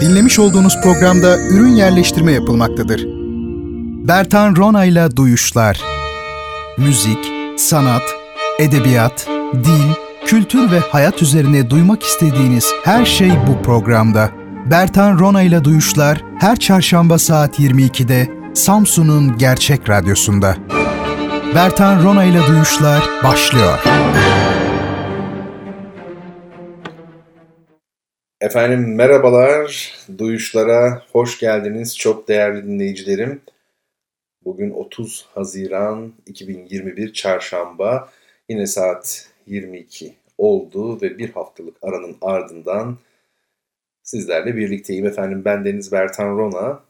Dinlemiş olduğunuz programda ürün yerleştirme yapılmaktadır. Bertan Ronayla Duyuşlar Müzik, sanat, edebiyat, dil, kültür ve hayat üzerine duymak istediğiniz her şey bu programda. Bertan Ronayla Duyuşlar her çarşamba saat 22'de Samsun'un Gerçek Radyosu'nda. Bertan Ronayla Duyuşlar başlıyor. Efendim merhabalar, duyuşlara hoş geldiniz çok değerli dinleyicilerim. Bugün 30 Haziran 2021 Çarşamba, yine saat 22 oldu ve bir haftalık aranın ardından sizlerle birlikteyim. Efendim ben Deniz Bertan Rona,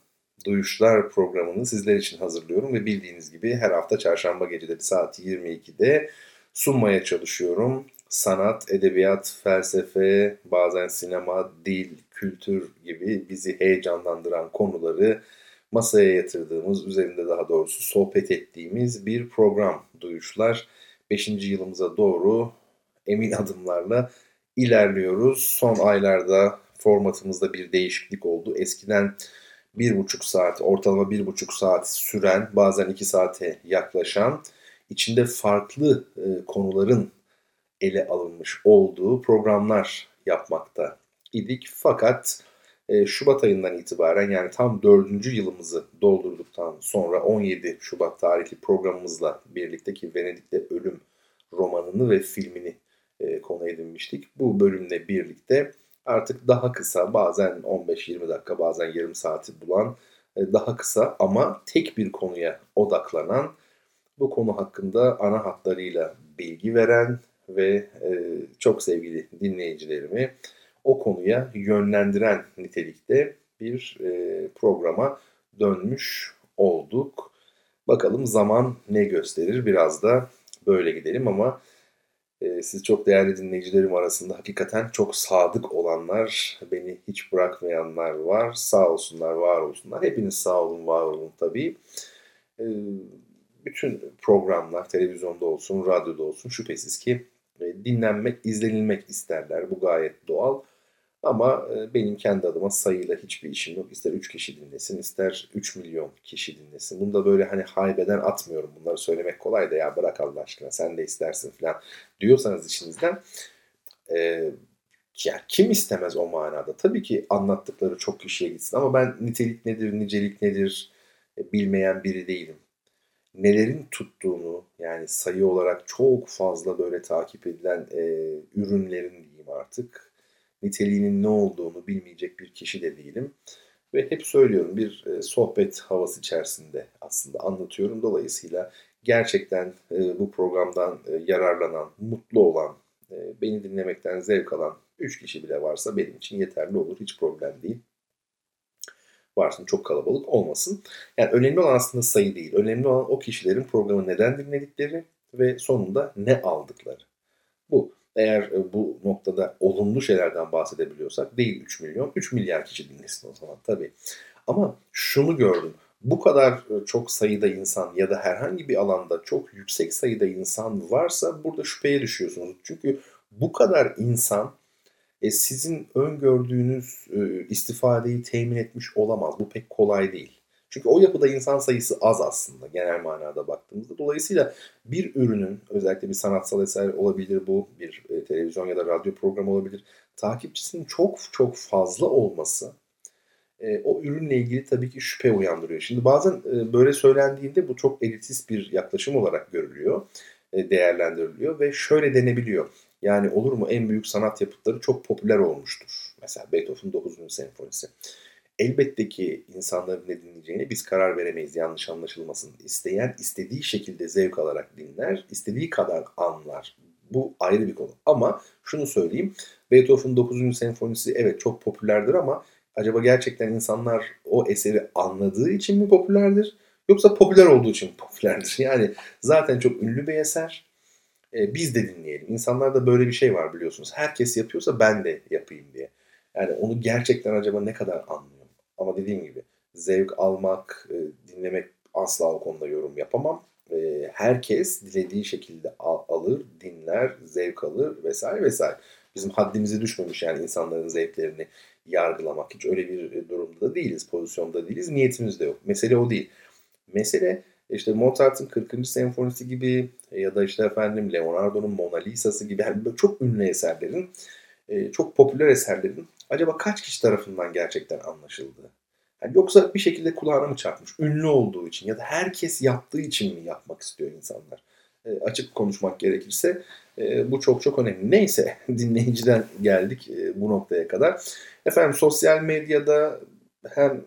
Duyuşlar programını sizler için hazırlıyorum ve bildiğiniz gibi her hafta çarşamba geceleri saat 22'de sunmaya çalışıyorum sanat, edebiyat, felsefe, bazen sinema, dil, kültür gibi bizi heyecanlandıran konuları masaya yatırdığımız, üzerinde daha doğrusu sohbet ettiğimiz bir program Duyuşlar. Beşinci yılımıza doğru emin adımlarla ilerliyoruz. Son aylarda formatımızda bir değişiklik oldu. Eskiden bir buçuk saat, ortalama bir buçuk saat süren, bazen iki saate yaklaşan, içinde farklı e, konuların ele alınmış olduğu programlar yapmakta idik. Fakat e, Şubat ayından itibaren yani tam dördüncü yılımızı doldurduktan sonra 17 Şubat tarihli programımızla birlikte ki Venedik'te Ölüm romanını ve filmini e, konu edinmiştik. Bu bölümle birlikte artık daha kısa bazen 15-20 dakika bazen yarım saati bulan e, daha kısa ama tek bir konuya odaklanan bu konu hakkında ana hatlarıyla bilgi veren ve e, çok sevgili dinleyicilerimi o konuya yönlendiren nitelikte bir e, programa dönmüş olduk. Bakalım zaman ne gösterir biraz da böyle gidelim ama e, siz çok değerli dinleyicilerim arasında hakikaten çok sadık olanlar, beni hiç bırakmayanlar var. Sağ olsunlar, var olsunlar. Hepiniz sağ olun, var olun tabii. E, bütün programlar televizyonda olsun, radyoda olsun şüphesiz ki dinlenmek, izlenilmek isterler. Bu gayet doğal. Ama e, benim kendi adıma sayıyla hiçbir işim yok. İster 3 kişi dinlesin, ister 3 milyon kişi dinlesin. Bunu da böyle hani haybeden atmıyorum. Bunları söylemek kolay da ya bırak Allah aşkına sen de istersin falan diyorsanız içinizden. E, ya kim istemez o manada? Tabii ki anlattıkları çok kişiye gitsin ama ben nitelik nedir, nicelik nedir e, bilmeyen biri değilim nelerin tuttuğunu yani sayı olarak çok fazla böyle takip edilen e, ürünlerin diyeyim artık niteliğinin ne olduğunu bilmeyecek bir kişi de değilim. Ve hep söylüyorum bir e, sohbet havası içerisinde aslında anlatıyorum. Dolayısıyla gerçekten e, bu programdan e, yararlanan, mutlu olan, e, beni dinlemekten zevk alan 3 kişi bile varsa benim için yeterli olur. Hiç problem değil varsın çok kalabalık olmasın. Yani önemli olan aslında sayı değil. Önemli olan o kişilerin programı neden dinledikleri ve sonunda ne aldıkları. Bu. Eğer e, bu noktada olumlu şeylerden bahsedebiliyorsak değil 3 milyon, 3 milyar kişi dinlesin o zaman tabii. Ama şunu gördüm. Bu kadar e, çok sayıda insan ya da herhangi bir alanda çok yüksek sayıda insan varsa burada şüpheye düşüyorsunuz. Çünkü bu kadar insan e, sizin öngördüğünüz e, istifadeyi temin etmiş olamaz. Bu pek kolay değil. Çünkü o yapıda insan sayısı az aslında genel manada baktığımızda. Dolayısıyla bir ürünün özellikle bir sanatsal eser olabilir bu, bir e, televizyon ya da radyo programı olabilir. Takipçisinin çok çok fazla olması e, o ürünle ilgili tabii ki şüphe uyandırıyor. Şimdi bazen e, böyle söylendiğinde bu çok elitist bir yaklaşım olarak görülüyor, e, değerlendiriliyor ve şöyle denebiliyor. Yani olur mu en büyük sanat yapıtları çok popüler olmuştur. Mesela Beethoven 9. senfonisi. Elbette ki insanların ne dinleyeceğine biz karar veremeyiz yanlış anlaşılmasın. İsteyen istediği şekilde zevk alarak dinler, istediği kadar anlar. Bu ayrı bir konu. Ama şunu söyleyeyim. Beethoven 9. senfonisi evet çok popülerdir ama acaba gerçekten insanlar o eseri anladığı için mi popülerdir? Yoksa popüler olduğu için popülerdir. Yani zaten çok ünlü bir eser e, biz de dinleyelim. İnsanlarda böyle bir şey var biliyorsunuz. Herkes yapıyorsa ben de yapayım diye. Yani onu gerçekten acaba ne kadar anlıyor? Ama dediğim gibi zevk almak, e, dinlemek asla o konuda yorum yapamam. E, herkes dilediği şekilde al, alır, dinler, zevk alır vesaire vesaire. Bizim haddimize düşmemiş yani insanların zevklerini yargılamak. Hiç öyle bir durumda da değiliz, pozisyonda değiliz. Niyetimiz de yok. Mesele o değil. Mesele işte Mozart'ın 40. senfonisi gibi ya da işte efendim Leonardo'nun Mona Lisa'sı gibi yani çok ünlü eserlerin, e, çok popüler eserlerin acaba kaç kişi tarafından gerçekten anlaşıldığı? Yani yoksa bir şekilde kulağına mı çarpmış? Ünlü olduğu için ya da herkes yaptığı için mi yapmak istiyor insanlar? E, açık konuşmak gerekirse e, bu çok çok önemli. Neyse dinleyiciden geldik e, bu noktaya kadar. Efendim sosyal medyada hem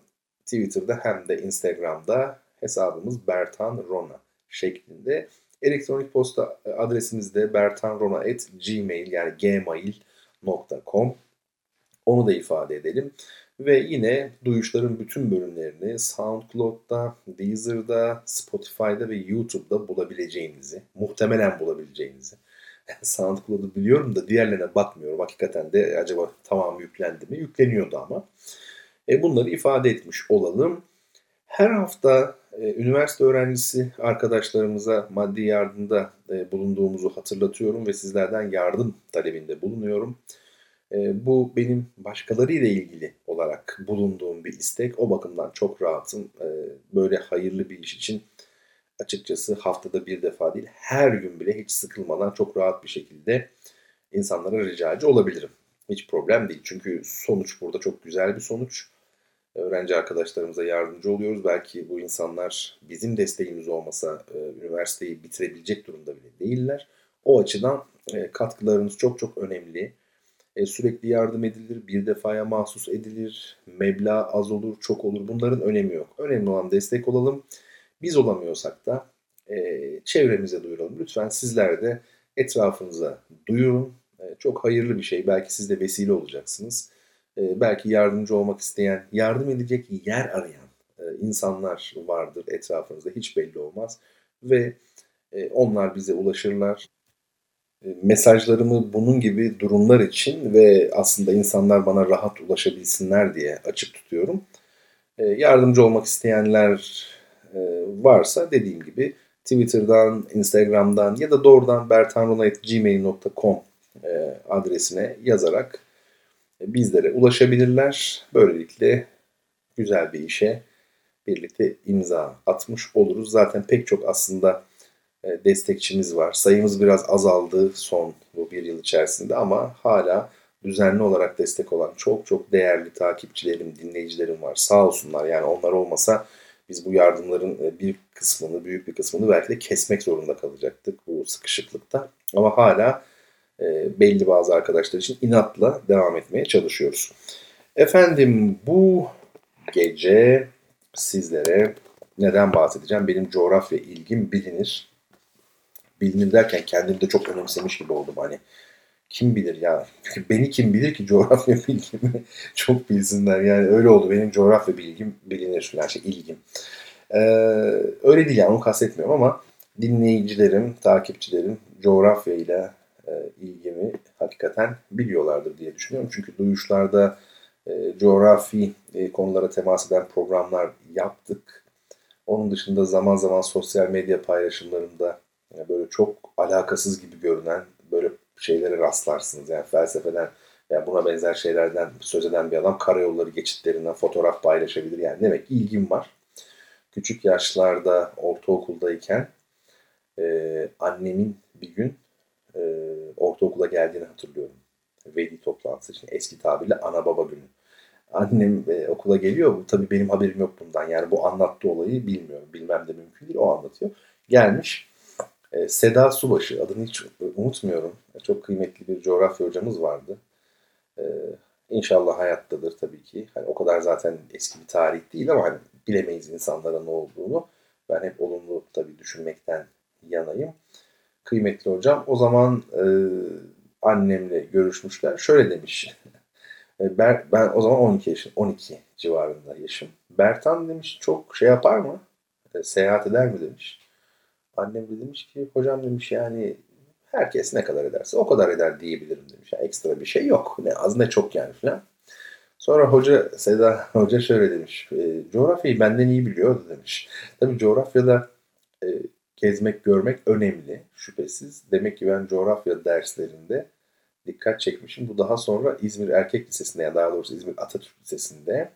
Twitter'da hem de Instagram'da hesabımız Bertan Rona şeklinde. Elektronik posta adresimiz de bertanrona.gmail yani gmail.com onu da ifade edelim. Ve yine Duyuşların bütün bölümlerini SoundCloud'da, Deezer'da, Spotify'da ve YouTube'da bulabileceğinizi, muhtemelen bulabileceğinizi. SoundCloud'u biliyorum da diğerlerine bakmıyorum. Hakikaten de acaba tamam yüklendi mi? Yükleniyordu ama. E bunları ifade etmiş olalım. Her hafta e, üniversite öğrencisi arkadaşlarımıza maddi yardımda e, bulunduğumuzu hatırlatıyorum ve sizlerden yardım talebinde bulunuyorum. E, bu benim başkalarıyla ilgili olarak bulunduğum bir istek. O bakımdan çok rahatım. E, böyle hayırlı bir iş için açıkçası haftada bir defa değil her gün bile hiç sıkılmadan çok rahat bir şekilde insanlara ricacı olabilirim. Hiç problem değil. Çünkü sonuç burada çok güzel bir sonuç. Öğrenci arkadaşlarımıza yardımcı oluyoruz. Belki bu insanlar bizim desteğimiz olmasa e, üniversiteyi bitirebilecek durumda bile değiller. O açıdan e, katkılarınız çok çok önemli. E, sürekli yardım edilir, bir defaya mahsus edilir, meblağ az olur, çok olur. Bunların önemi yok. Önemli olan destek olalım. Biz olamıyorsak da çevremize duyuralım. Lütfen sizler de etrafınıza duyurun. Çok hayırlı bir şey. Belki siz de vesile olacaksınız. E, belki yardımcı olmak isteyen, yardım edecek yer arayan e, insanlar vardır etrafınızda. Hiç belli olmaz. Ve e, onlar bize ulaşırlar. E, mesajlarımı bunun gibi durumlar için ve aslında insanlar bana rahat ulaşabilsinler diye açık tutuyorum. E, yardımcı olmak isteyenler e, varsa dediğim gibi Twitter'dan, Instagram'dan ya da doğrudan bertanrona.gmail.com adresine yazarak bizlere ulaşabilirler. Böylelikle güzel bir işe birlikte imza atmış oluruz. Zaten pek çok aslında e, destekçimiz var. Sayımız biraz azaldı son bu bir yıl içerisinde ama hala düzenli olarak destek olan çok çok değerli takipçilerim, dinleyicilerim var. Sağ olsunlar yani onlar olmasa biz bu yardımların e, bir kısmını, büyük bir kısmını belki de kesmek zorunda kalacaktık bu sıkışıklıkta. Ama hala belli bazı arkadaşlar için inatla devam etmeye çalışıyoruz. Efendim bu gece sizlere neden bahsedeceğim? Benim coğrafya ilgim bilinir bilinir derken kendimi de çok önemsemiş gibi oldum. Hani kim bilir ya. Çünkü beni kim bilir ki coğrafya bilgimi çok bilsinler. Yani öyle oldu. Benim coğrafya bilgim bilinir. Yani şey ilgim. Ee, öyle değil yani onu kastetmiyorum ama dinleyicilerim, takipçilerim coğrafya ile e, ilgimi hakikaten biliyorlardır diye düşünüyorum. Çünkü duyuşlarda e, coğrafi e, konulara temas eden programlar yaptık. Onun dışında zaman zaman sosyal medya paylaşımlarında böyle çok alakasız gibi görünen böyle şeylere rastlarsınız. Yani felsefeden yani buna benzer şeylerden söz eden bir adam karayolları geçitlerinden fotoğraf paylaşabilir. Yani demek ki ilgim var. Küçük yaşlarda ortaokuldayken e, annemin bir gün e, ortaokula geldiğini hatırlıyorum. Veli toplantısı için eski tabirle ana baba günü. Annem e, okula geliyor. Bu, tabii benim haberim yok bundan. Yani bu anlattığı olayı bilmiyorum. Bilmem de mümkün değil. O anlatıyor. Gelmiş e, Seda Subaşı adını hiç unutmuyorum. Çok kıymetli bir coğrafya hocamız vardı. E, inşallah hayattadır tabii ki. Hani o kadar zaten eski bir tarih değil ama hani bilemeyiz insanlara ne olduğunu. Ben hep olumlu tabii düşünmekten yanayım. Kıymetli hocam o zaman e, annemle görüşmüşler. Şöyle demiş. E, ben, ben o zaman 12 yaşım, 12 civarında yaşım. Bertan demiş çok şey yapar mı? E, seyahat eder mi demiş. Annem de demiş ki hocam demiş yani herkes ne kadar ederse o kadar eder diyebilirim demiş. Yani ekstra bir şey yok. Ne az ne çok yani falan. Sonra hoca Seda Hoca şöyle demiş. E, coğrafyayı benden iyi biliyordu demiş. Tabii coğrafyada e, gezmek, görmek önemli şüphesiz. Demek ki ben coğrafya derslerinde dikkat çekmişim. Bu daha sonra İzmir Erkek Lisesi'nde yani daha doğrusu İzmir Atatürk Lisesi'nde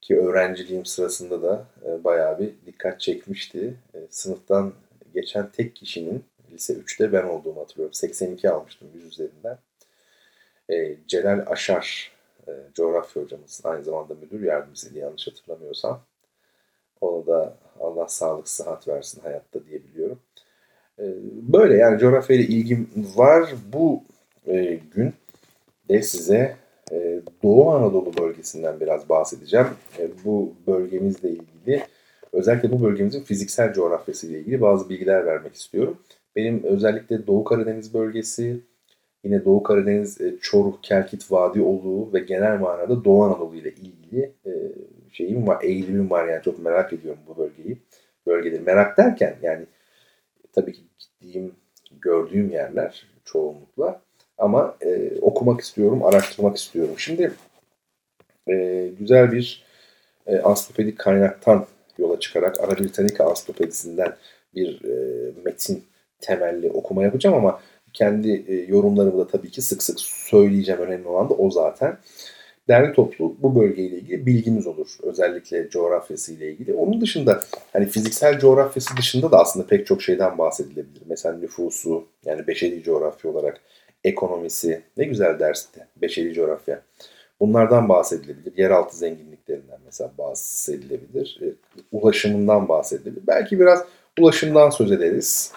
ki öğrenciliğim sırasında da e, bayağı bir dikkat çekmişti. E, sınıftan geçen tek kişinin lise 3'te ben olduğumu hatırlıyorum. 82 almıştım 100 üzerinden. E, Celal Aşar coğrafya hocamız aynı zamanda müdür yardımcısıydı yanlış hatırlamıyorsam. Ona da Allah sağlık sıhhat versin hayatta diyebiliyorum. E, böyle yani coğrafya ile ilgim var. Bu e, gün de size e, Doğu Anadolu bölgesinden biraz bahsedeceğim. E, bu bölgemizle ilgili özellikle bu bölgemizin fiziksel coğrafyası ile ilgili bazı bilgiler vermek istiyorum. Benim özellikle Doğu Karadeniz bölgesi, yine Doğu Karadeniz, Çoruh, Kelkit, Vadi olduğu ve genel manada Doğu Anadolu ile ilgili şeyim var, eğilimim var yani çok merak ediyorum bu bölgeyi. Bölgeleri merak derken yani tabii ki gittiğim, gördüğüm yerler çoğunlukla ama e, okumak istiyorum, araştırmak istiyorum. Şimdi e, güzel bir e, ansiklopedik kaynaktan yola çıkarak Ara Britannica ansiklopedisinden bir e, metin temelli okuma yapacağım ama kendi e, yorumlarımı da tabii ki sık sık söyleyeceğim. Önemli olan da o zaten. Derli toplu bu bölgeyle ilgili bilginiz olur. Özellikle coğrafyası ile ilgili. Onun dışında hani fiziksel coğrafyası dışında da aslında pek çok şeyden bahsedilebilir. Mesela nüfusu yani beşeri coğrafya olarak ekonomisi ne güzel dersti beşeri coğrafya. Bunlardan bahsedilebilir. Yeraltı zenginliklerinden mesela bahsedilebilir. E, ulaşımından bahsedilebilir. Belki biraz ulaşımdan söz ederiz.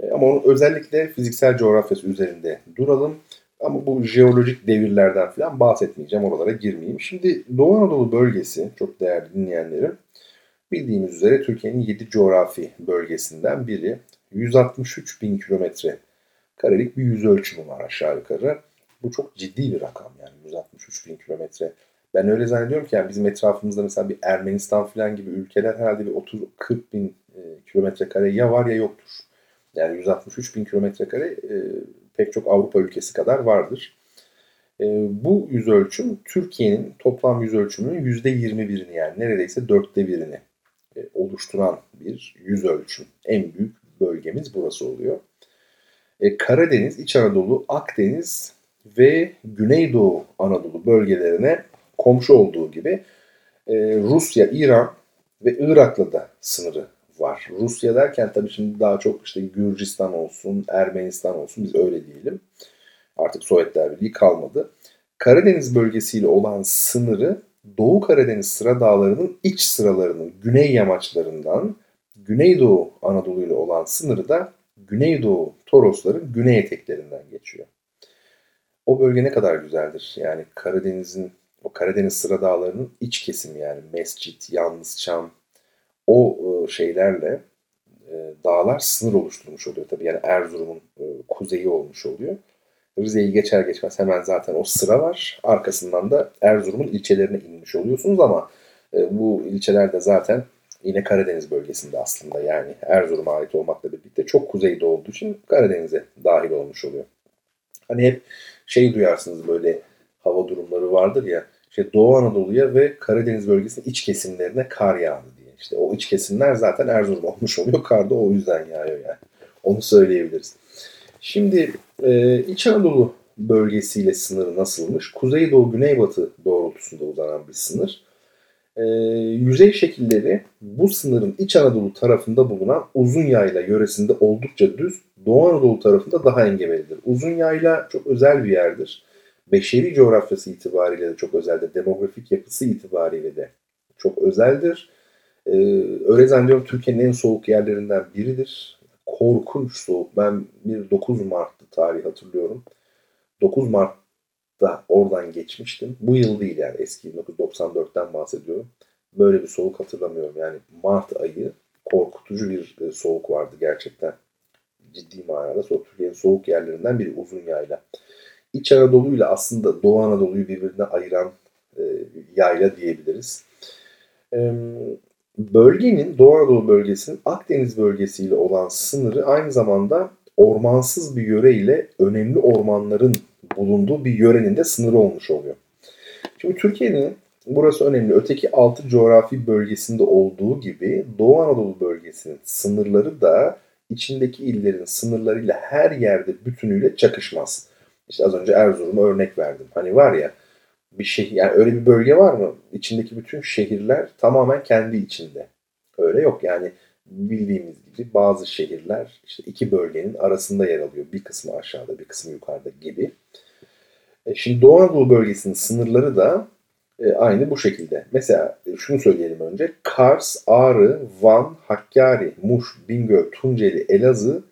E, ama özellikle fiziksel coğrafyası üzerinde duralım. Ama bu jeolojik devirlerden falan bahsetmeyeceğim. Oralara girmeyeyim. Şimdi Doğu Anadolu bölgesi çok değerli dinleyenlerim. Bildiğimiz üzere Türkiye'nin 7 coğrafi bölgesinden biri. 163 bin kilometre karelik bir yüz ölçümü var aşağı yukarı. Bu çok ciddi bir rakam yani 163 bin kilometre. Ben öyle zannediyorum ki yani bizim etrafımızda mesela bir Ermenistan falan gibi ülkeler herhalde bir 30-40 bin e, kilometre kare ya var ya yoktur. Yani 163 bin kilometre kare e, pek çok Avrupa ülkesi kadar vardır. E, bu yüz ölçüm Türkiye'nin toplam yüz ölçümünün %21'ini yani neredeyse dörtte birini e, oluşturan bir yüz ölçüm. En büyük bölgemiz burası oluyor. E, Karadeniz, İç Anadolu, Akdeniz ve Güneydoğu Anadolu bölgelerine komşu olduğu gibi Rusya, İran ve Irak'la da sınırı var. Rusya derken tabii şimdi daha çok işte Gürcistan olsun, Ermenistan olsun biz öyle diyelim. Artık Sovyetler Birliği kalmadı. Karadeniz bölgesiyle olan sınırı Doğu Karadeniz sıra dağlarının iç sıralarının güney yamaçlarından Güneydoğu Anadolu ile olan sınırı da Güneydoğu Torosların güney eteklerinden geçiyor. O bölge ne kadar güzeldir. Yani Karadeniz'in o Karadeniz sıra dağlarının iç kesimi yani Mescit, Yalnızçam o e, şeylerle e, dağlar sınır oluşturmuş oluyor tabii. Yani Erzurum'un e, kuzeyi olmuş oluyor. Rize'yi geçer geçmez hemen zaten o sıra var. Arkasından da Erzurum'un ilçelerine inmiş oluyorsunuz ama bu ilçeler de zaten yine Karadeniz bölgesinde aslında yani Erzurum'a ait olmakla birlikte çok kuzeyde olduğu için Karadeniz'e dahil olmuş oluyor. Hani hep şey duyarsınız böyle hava durumları vardır ya işte Doğu Anadolu'ya ve Karadeniz bölgesinin iç kesimlerine kar yağdı diye. İşte o iç kesimler zaten Erzurum olmuş oluyor. Kar da o yüzden yağıyor yani. Onu söyleyebiliriz. Şimdi e, İç Anadolu bölgesiyle sınırı nasılmış? Kuzeydoğu Güneybatı doğrultusunda uzanan bir sınır e, yüzey şekilleri bu sınırın İç Anadolu tarafında bulunan uzun yayla yöresinde oldukça düz, Doğu Anadolu tarafında daha engebelidir. Uzun yayla çok özel bir yerdir. Beşeri coğrafyası itibariyle de çok özeldir. Demografik yapısı itibariyle de çok özeldir. Ee, öyle zannediyorum Türkiye'nin en soğuk yerlerinden biridir. Korkunç soğuk. Ben bir 9 Mart'tı tarih hatırlıyorum. 9 Mart da oradan geçmiştim. Bu yıl değil yani eski 1994'ten bahsediyorum. Böyle bir soğuk hatırlamıyorum. Yani Mart ayı korkutucu bir e, soğuk vardı gerçekten. Ciddi manada soğuk. Türkiye'nin soğuk yerlerinden biri uzun yayla. İç Anadolu ile aslında Doğu Anadolu'yu birbirine ayıran e, yayla diyebiliriz. E, bölgenin, Doğu Anadolu bölgesinin Akdeniz bölgesiyle olan sınırı aynı zamanda ormansız bir yöre ile önemli ormanların bulunduğu bir yörenin de sınırı olmuş oluyor. Şimdi Türkiye'nin burası önemli. Öteki altı coğrafi bölgesinde olduğu gibi Doğu Anadolu bölgesinin sınırları da içindeki illerin sınırlarıyla her yerde bütünüyle çakışmaz. İşte az önce Erzurum'a örnek verdim. Hani var ya bir şey yani öyle bir bölge var mı? İçindeki bütün şehirler tamamen kendi içinde. Öyle yok yani bildiğimiz gibi bazı şehirler işte iki bölgenin arasında yer alıyor. Bir kısmı aşağıda, bir kısmı yukarıda gibi. E şimdi Doğu Anadolu bölgesinin sınırları da e, aynı bu şekilde. Mesela e, şunu söyleyelim önce. Kars, Ağrı, Van, Hakkari, Muş, Bingöl, Tunceli, Elazığ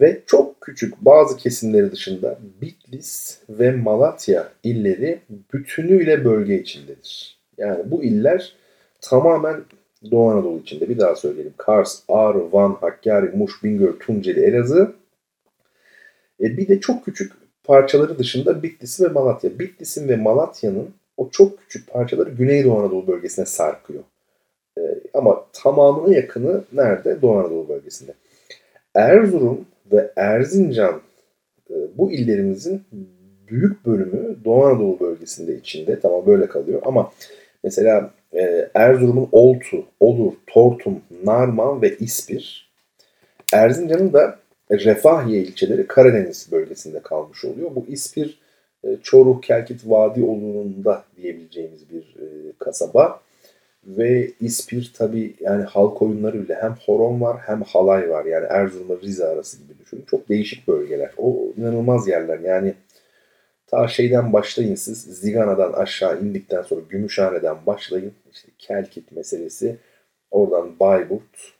ve çok küçük bazı kesimleri dışında Bitlis ve Malatya illeri bütünüyle bölge içindedir. Yani bu iller tamamen Doğu Anadolu içinde. Bir daha söyleyelim. Kars, Ağrı, Van, Hakkari, Muş, Bingöl, Tunceli, Elazığ. E bir de çok küçük parçaları dışında Bitlis ve Malatya. Bitlis'in ve Malatya'nın o çok küçük parçaları Güneydoğu Anadolu bölgesine sarkıyor. E, ama tamamına yakını nerede? Doğu Anadolu bölgesinde. Erzurum ve Erzincan e, bu illerimizin büyük bölümü Doğu Anadolu bölgesinde içinde. Tamam böyle kalıyor ama mesela e, Erzurum'un Oltu, Olur, Tortum, Narman ve İspir. Erzincan'ın da Refahiye ilçeleri Karadeniz bölgesinde kalmış oluyor. Bu İspir e, Çoruh, Kelkit, Vadi olununda diyebileceğimiz bir kasaba. Ve İspir tabi yani halk oyunları bile hem horon var hem halay var. Yani Erzurum'la Rize arası gibi düşünün. Çok değişik bölgeler. O inanılmaz yerler. Yani ta şeyden başlayın siz Zigana'dan aşağı indikten sonra Gümüşhane'den başlayın. İşte Kelkit meselesi. Oradan Bayburt,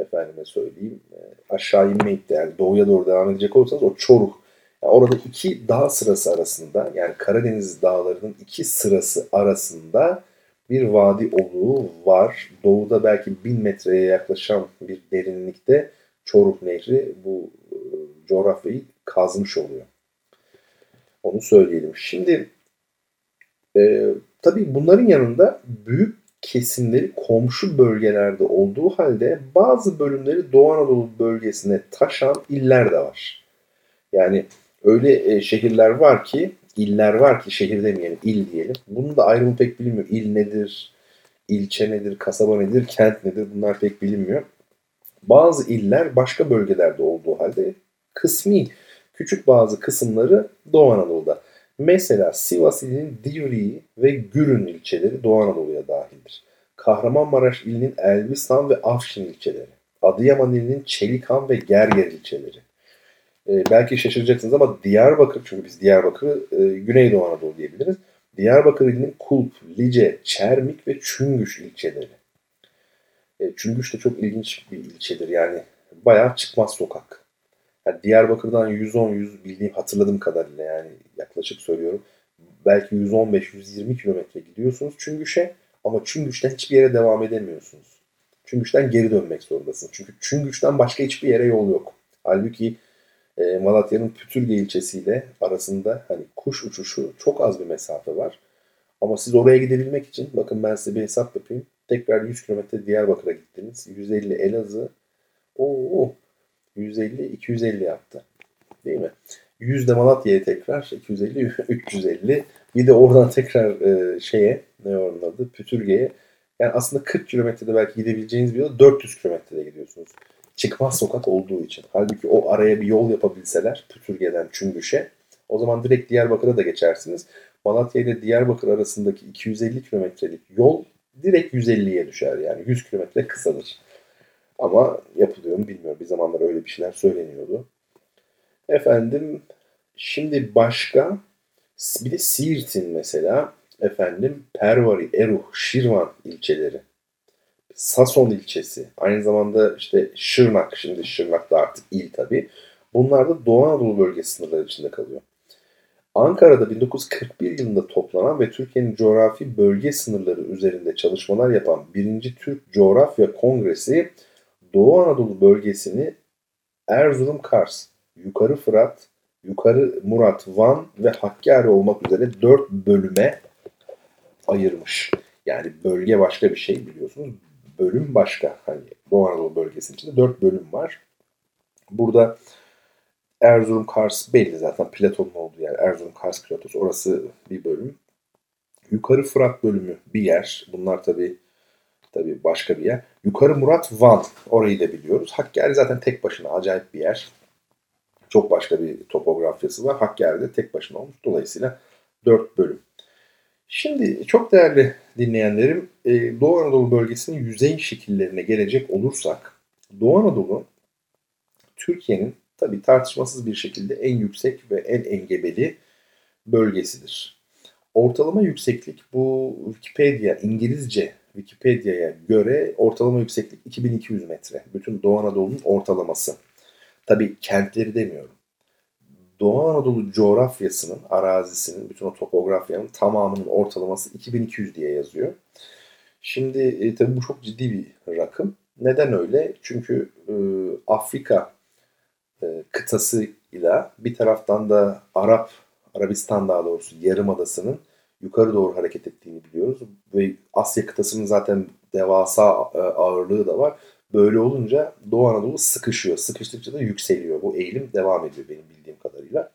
efendime söyleyeyim e, aşağı inmeyip de yani doğuya doğru devam edecek olursanız o Çoruh yani orada iki dağ sırası arasında yani Karadeniz dağlarının iki sırası arasında bir vadi oluğu var. Doğuda belki bin metreye yaklaşan bir derinlikte Çoruh Nehri bu coğrafyayı kazmış oluyor. Onu söyleyelim. Şimdi e, tabii bunların yanında büyük kesimleri komşu bölgelerde olduğu halde bazı bölümleri Doğu Anadolu bölgesine taşan iller de var. Yani öyle e, şehirler var ki, iller var ki şehir demeyelim, il diyelim. Bunun da ayrımı pek bilinmiyor. İl nedir, ilçe nedir, kasaba nedir, kent nedir bunlar pek bilinmiyor. Bazı iller başka bölgelerde olduğu halde kısmi küçük bazı kısımları Doğu Anadolu'da. Mesela Sivas ilinin Divriği ve Gürün ilçeleri Doğu Anadolu'ya dahildir. Kahramanmaraş ilinin Elbistan ve Afşin ilçeleri. Adıyaman ilinin Çelikan ve Gerger ilçeleri. Ee, belki şaşıracaksınız ama Diyarbakır, çünkü biz Diyarbakır'ı e, Güneydoğu Anadolu diyebiliriz. Diyarbakır ilinin Kulp, Lice, Çermik ve Çüngüş ilçeleri. E, Çüngüş de çok ilginç bir ilçedir. Yani bayağı çıkmaz sokak. Yani Diyarbakır'dan 110 100 bildiğim hatırladığım kadarıyla yani yaklaşık söylüyorum. Belki 115-120 kilometre gidiyorsunuz Çüngüş'e ama Çüngüş'ten hiçbir yere devam edemiyorsunuz. Çüngüş'ten geri dönmek zorundasınız. Çünkü Çüngüş'ten başka hiçbir yere yol yok. Halbuki e, Malatya'nın Pütürge ilçesiyle arasında hani kuş uçuşu çok az bir mesafe var. Ama siz oraya gidebilmek için bakın ben size bir hesap yapayım. Tekrar 100 kilometre Diyarbakır'a gittiniz. 150 Elazığ. Oo, 150-250 yaptı. Değil mi? 100 de Malatya'ya tekrar 250 350 bir de oradan tekrar e, şeye ne onun Pütürge'ye yani aslında 40 kilometrede belki gidebileceğiniz bir yol 400 kilometrede gidiyorsunuz. Çıkmaz sokak olduğu için. Halbuki o araya bir yol yapabilseler Pütürge'den Çüngüş'e o zaman direkt Diyarbakır'a da geçersiniz. Malatya ile Diyarbakır arasındaki 250 kilometrelik yol direkt 150'ye düşer. Yani 100 kilometre kısalır. Ama yapılıyor mu bilmiyorum. Bir zamanlar öyle bir şeyler söyleniyordu. Efendim şimdi başka bir de Siirt'in mesela efendim Pervari, Eruh, Şirvan ilçeleri. Sason ilçesi. Aynı zamanda işte Şırnak. Şimdi Şırnak da artık il tabi. Bunlar da Doğu Anadolu bölgesi sınırları içinde kalıyor. Ankara'da 1941 yılında toplanan ve Türkiye'nin coğrafi bölge sınırları üzerinde çalışmalar yapan 1. Türk Coğrafya Kongresi Doğu Anadolu bölgesini Erzurum, Kars, Yukarı Fırat, Yukarı Murat, Van ve Hakkari olmak üzere dört bölüme ayırmış. Yani bölge başka bir şey biliyorsunuz. Bölüm başka. Hani Doğu Anadolu bölgesinin içinde dört bölüm var. Burada Erzurum, Kars belli zaten Platon'un olduğu yer. Erzurum, Kars platosu orası bir bölüm. Yukarı Fırat bölümü bir yer. Bunlar tabii Tabii başka bir yer. Yukarı Murat Van. Orayı da biliyoruz. Hakkari zaten tek başına acayip bir yer. çok başka bir topografyası var. Hakkari'de tek başına olmuş. Dolayısıyla 4 bölüm. Şimdi çok değerli dinleyenlerim e, Doğu Anadolu bölgesinin yüzey şekillerine gelecek olursak Doğu Anadolu Türkiye'nin tabi tartışmasız bir şekilde en yüksek ve en engebeli bölgesidir. Ortalama yükseklik bu Wikipedia İngilizce Wikipedia'ya göre ortalama yükseklik 2200 metre. Bütün Doğu Anadolu'nun ortalaması. Tabi kentleri demiyorum. Doğu Anadolu coğrafyasının, arazisinin, bütün o topografyanın tamamının ortalaması 2200 diye yazıyor. Şimdi e, tabii bu çok ciddi bir rakım. Neden öyle? Çünkü e, Afrika e, kıtasıyla bir taraftan da Arap, Arabistan daha doğrusu Yarımadası'nın yukarı doğru hareket ettiğini biliyoruz. Ve Asya kıtasının zaten devasa e, ağırlığı da var. Böyle olunca Doğu Anadolu sıkışıyor. Sıkıştıkça da yükseliyor. Bu eğilim devam ediyor benim bildiğim kadarıyla.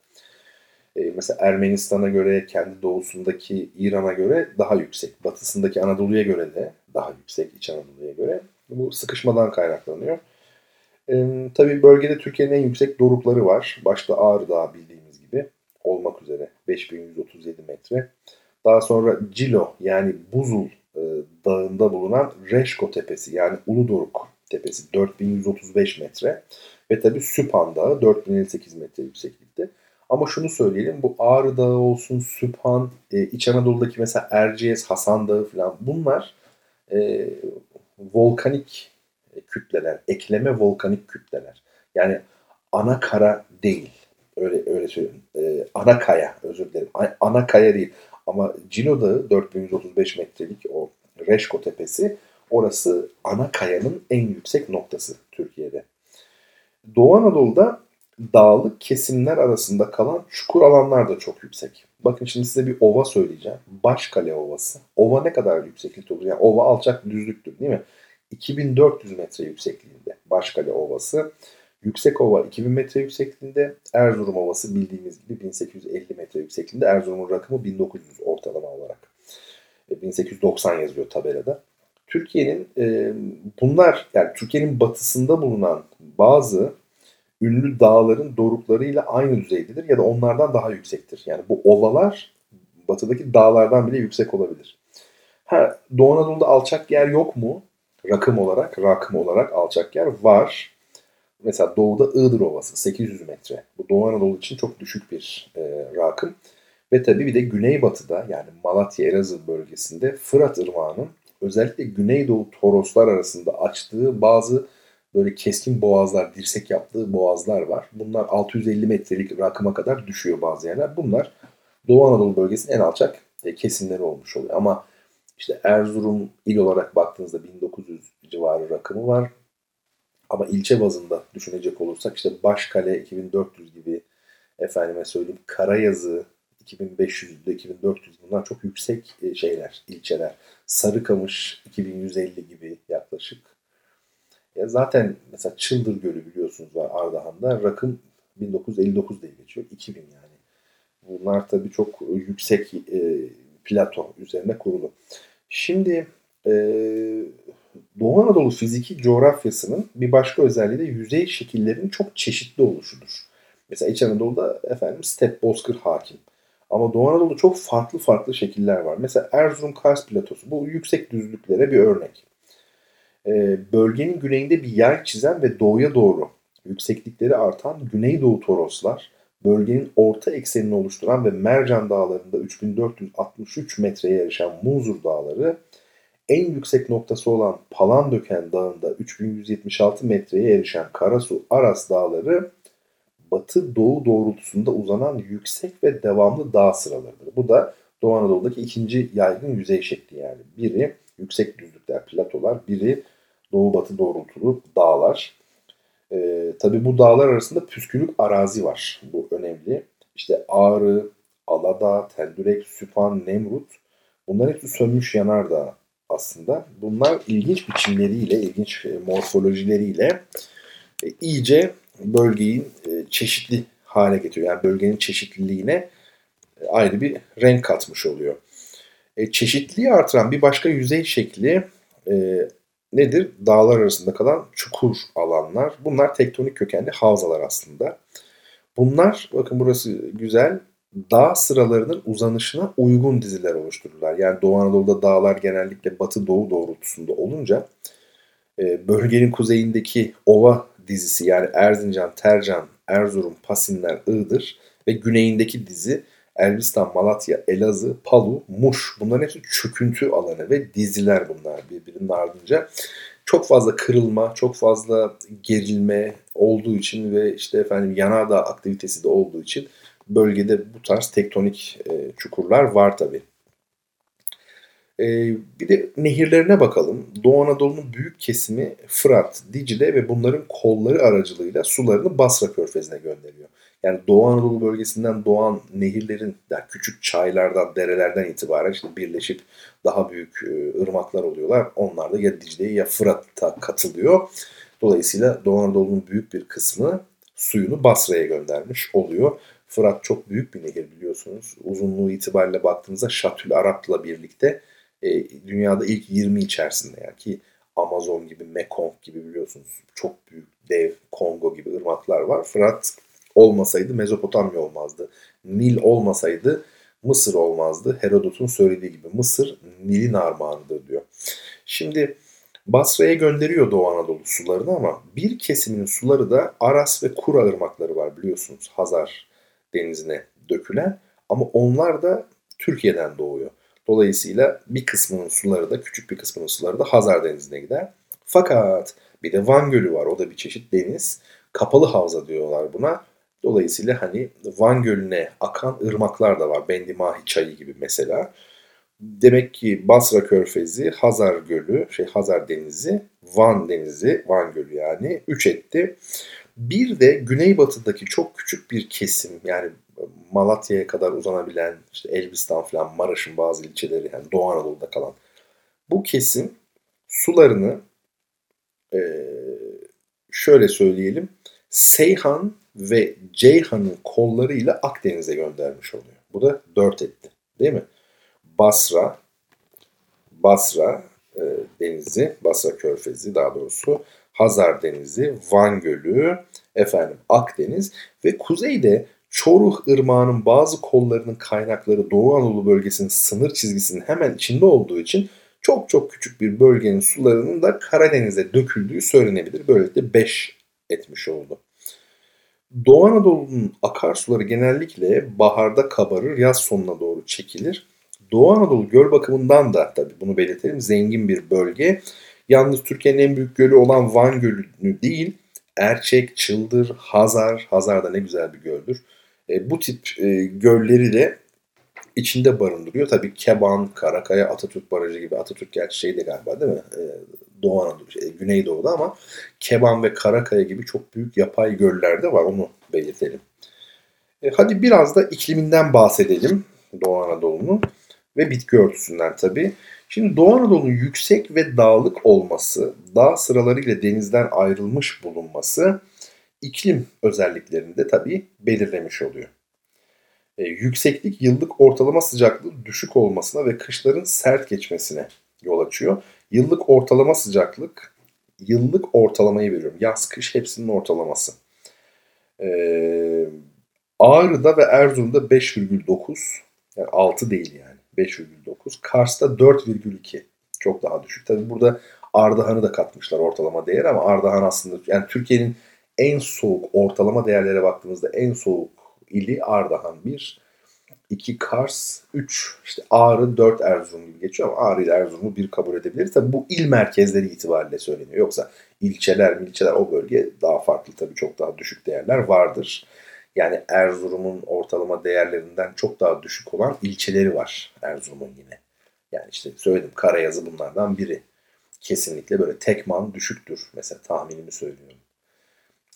Ee, mesela Ermenistan'a göre, kendi doğusundaki İran'a göre daha yüksek. Batısındaki Anadolu'ya göre de daha yüksek, İç Anadolu'ya göre. Bu sıkışmadan kaynaklanıyor. Ee, tabii bölgede Türkiye'nin en yüksek dorukları var. Başta Ağrı Dağı bildiğimiz gibi olmak üzere 5137 metre. Daha sonra Cilo yani Buzul e, dağında bulunan Reşko Tepesi yani Uludoruk Tepesi 4135 metre ve tabi Süphan Dağı 4058 metre yükseklikte. Ama şunu söyleyelim bu Ağrı Dağı olsun, Süphan, e, İç Anadolu'daki mesela Erciyes, Hasan Dağı falan bunlar e, volkanik kütleler, ekleme volkanik kütleler. Yani ana kara değil. Öyle öyle söyleyeyim. E, ana kaya özür dilerim. Ana kaya değil. Ama Cino Dağı 4135 metrelik o Reşko Tepesi orası ana kayanın en yüksek noktası Türkiye'de. Doğu Anadolu'da dağlık kesimler arasında kalan çukur alanlar da çok yüksek. Bakın şimdi size bir ova söyleyeceğim. Başkale Ovası. Ova ne kadar yükseklikte olur? Yani ova alçak düzlüktür değil mi? 2400 metre yüksekliğinde Başkale Ovası. Yüksek Ova 2000 metre yüksekliğinde, Erzurum Ovası bildiğimiz gibi 1850 metre yüksekliğinde. Erzurum'un rakımı 1900 ortalama olarak. 1890 e, yazıyor tabelada. Türkiye'nin e, bunlar yani Türkiye'nin batısında bulunan bazı ünlü dağların doruklarıyla aynı düzeydedir ya da onlardan daha yüksektir. Yani bu ovalar batıdaki dağlardan bile yüksek olabilir. Ha, Doğu Anadolu'da alçak yer yok mu? Rakım olarak, rakım olarak alçak yer var. Mesela doğuda Iğdır Ovası 800 metre. Bu Doğu Anadolu için çok düşük bir e, rakım. Ve tabii bir de güneybatıda yani Malatya Elazığ bölgesinde Fırat Irmağı'nın özellikle Güneydoğu Toroslar arasında açtığı bazı böyle keskin boğazlar, dirsek yaptığı boğazlar var. Bunlar 650 metrelik rakıma kadar düşüyor bazı yerler. Bunlar Doğu Anadolu bölgesinin en alçak e, kesimleri olmuş oluyor. Ama işte Erzurum il olarak baktığınızda 1900 civarı rakımı var. Ama ilçe bazında düşünecek olursak işte Başkale 2400 gibi efendime söyleyeyim Karayazı 2500'de 2400 bunlar çok yüksek e, şeyler, ilçeler. Sarıkamış 2150 gibi yaklaşık. Ya zaten mesela Çıldır Gölü biliyorsunuz var Ardahan'da. Rakım 1959 diye geçiyor. 2000 yani. Bunlar tabii çok yüksek e, plato üzerine kurulu. Şimdi e, Doğu Anadolu fiziki coğrafyasının bir başka özelliği de yüzey şekillerinin çok çeşitli oluşudur. Mesela İç Anadolu'da efendim step bozkır hakim. Ama Doğu Anadolu'da çok farklı farklı şekiller var. Mesela Erzurum Kars Platosu bu yüksek düzlüklere bir örnek. Ee, bölgenin güneyinde bir yer çizen ve doğuya doğru yükseklikleri artan Güneydoğu Toroslar, bölgenin orta eksenini oluşturan ve Mercan Dağları'nda 3463 metreye erişen Muzur Dağları, en yüksek noktası olan Palandöken Dağı'nda 3176 metreye erişen Karasu Aras Dağları batı-doğu doğrultusunda uzanan yüksek ve devamlı dağ sıralarıdır. Bu da Doğu Anadolu'daki ikinci yaygın yüzey şekli yani. Biri yüksek düzlükler, platolar, biri doğu-batı doğrultulu dağlar. Ee, tabii bu dağlar arasında püskülük arazi var. Bu önemli. İşte Ağrı, Aladağ, Teldürek, Süphan, Nemrut bunlar hepsi sönmüş yanardağ aslında. Bunlar ilginç biçimleriyle, ilginç e, morfolojileriyle e, iyice bölgeyi e, çeşitli hale getiriyor. Yani bölgenin çeşitliliğine ayrı bir renk katmış oluyor. çeşitliliği artıran bir başka yüzey şekli nedir? Dağlar arasında kalan çukur alanlar. Bunlar tektonik kökenli havzalar aslında. Bunlar bakın burası güzel dağ sıralarının uzanışına uygun diziler oluştururlar. Yani Doğu Anadolu'da dağlar genellikle batı doğu doğrultusunda olunca e, bölgenin kuzeyindeki ova dizisi yani Erzincan, Tercan, Erzurum, Pasinler, Iğdır ve güneyindeki dizi Elbistan, Malatya, Elazığ, Palu, Muş bunların hepsi çöküntü alanı ve diziler bunlar birbirinin ardınca. Çok fazla kırılma, çok fazla gerilme olduğu için ve işte efendim yanardağ aktivitesi de olduğu için bölgede bu tarz tektonik e, çukurlar var tabi. E, bir de nehirlerine bakalım. Doğu Anadolu'nun büyük kesimi Fırat, Dicle ve bunların kolları aracılığıyla sularını Basra Körfezi'ne gönderiyor. Yani Doğu Anadolu bölgesinden doğan nehirlerin yani küçük çaylardan, derelerden itibaren işte birleşip daha büyük e, ırmaklar oluyorlar. Onlar da ya Dicle'ye ya Fırat'a katılıyor. Dolayısıyla Doğu Anadolu'nun büyük bir kısmı suyunu Basra'ya göndermiş oluyor. Fırat çok büyük bir nehir biliyorsunuz. Uzunluğu itibariyle baktığınızda Şatül Arap'la birlikte e, dünyada ilk 20 içerisinde yani ki Amazon gibi, Mekong gibi biliyorsunuz çok büyük dev Kongo gibi ırmaklar var. Fırat olmasaydı Mezopotamya olmazdı. Nil olmasaydı Mısır olmazdı. Herodot'un söylediği gibi Mısır Nil'in armağanıdır diyor. Şimdi Basra'ya gönderiyor Doğu Anadolu sularını ama bir kesiminin suları da Aras ve Kura ırmakları var biliyorsunuz. Hazar denizine dökülen ama onlar da Türkiye'den doğuyor. Dolayısıyla bir kısmının suları da küçük bir kısmının suları da Hazar Denizi'ne gider. Fakat bir de Van Gölü var. O da bir çeşit deniz. Kapalı havza diyorlar buna. Dolayısıyla hani Van Gölü'ne akan ırmaklar da var. Bendimahi çayı gibi mesela. Demek ki Basra Körfezi, Hazar Gölü, şey Hazar Denizi, Van Denizi, Van Gölü yani üç etti. Bir de güneybatıdaki çok küçük bir kesim yani Malatya'ya kadar uzanabilen işte Elbistan falan Maraş'ın bazı ilçeleri yani Doğu Anadolu'da kalan bu kesim sularını e, şöyle söyleyelim Seyhan ve Ceyhan'ın kollarıyla Akdeniz'e göndermiş oluyor. Bu da dört etti değil mi? Basra, Basra e, denizi, Basra körfezi daha doğrusu Hazar Denizi, Van Gölü, efendim Akdeniz ve kuzeyde Çoruh Irmağı'nın bazı kollarının kaynakları Doğu Anadolu bölgesinin sınır çizgisinin hemen içinde olduğu için çok çok küçük bir bölgenin sularının da Karadeniz'e döküldüğü söylenebilir. Böylelikle 5 etmiş oldu. Doğu Anadolu'nun akarsuları genellikle baharda kabarır, yaz sonuna doğru çekilir. Doğu Anadolu göl bakımından da tabii bunu belirtelim zengin bir bölge. Yalnız Türkiye'nin en büyük gölü olan Van Gölü'nü değil, Erçek, Çıldır, Hazar, Hazar da ne güzel bir göldür. E, bu tip e, gölleri de içinde barındırıyor. Tabii Keban, Karakaya, Atatürk Barajı gibi. Atatürk gerçi şeyde galiba değil mi? E, Doğu Anadolu, şey, Güneydoğu'da ama Keban ve Karakaya gibi çok büyük yapay göller de var. Onu belirtelim. E, hadi biraz da ikliminden bahsedelim Doğu Anadolu'nun ve bitki örtüsünden tabii. Şimdi Doğu Anadolu'nun yüksek ve dağlık olması, dağ sıralarıyla denizden ayrılmış bulunması iklim özelliklerini de tabii belirlemiş oluyor. E, yükseklik yıllık ortalama sıcaklığı düşük olmasına ve kışların sert geçmesine yol açıyor. Yıllık ortalama sıcaklık, yıllık ortalamayı veriyorum. Yaz, kış hepsinin ortalaması. E, Ağrı'da ve Erzurum'da 5,9 yani 6 değil yani. 5,9. Kars'ta 4,2. Çok daha düşük. Tabi burada Ardahan'ı da katmışlar ortalama değer ama Ardahan aslında yani Türkiye'nin en soğuk ortalama değerlere baktığımızda en soğuk ili Ardahan 1. 2 Kars, 3 işte Ağrı, 4 Erzurum gibi geçiyor ama Ağrı ile Erzurum'u bir kabul edebiliriz. Tabi bu il merkezleri itibariyle söyleniyor. Yoksa ilçeler, ilçeler o bölge daha farklı tabii çok daha düşük değerler vardır. Yani Erzurum'un ortalama değerlerinden çok daha düşük olan ilçeleri var Erzurum'un yine. Yani işte söyledim Karayazı bunlardan biri. Kesinlikle böyle tekman düşüktür. Mesela tahminimi söylüyorum.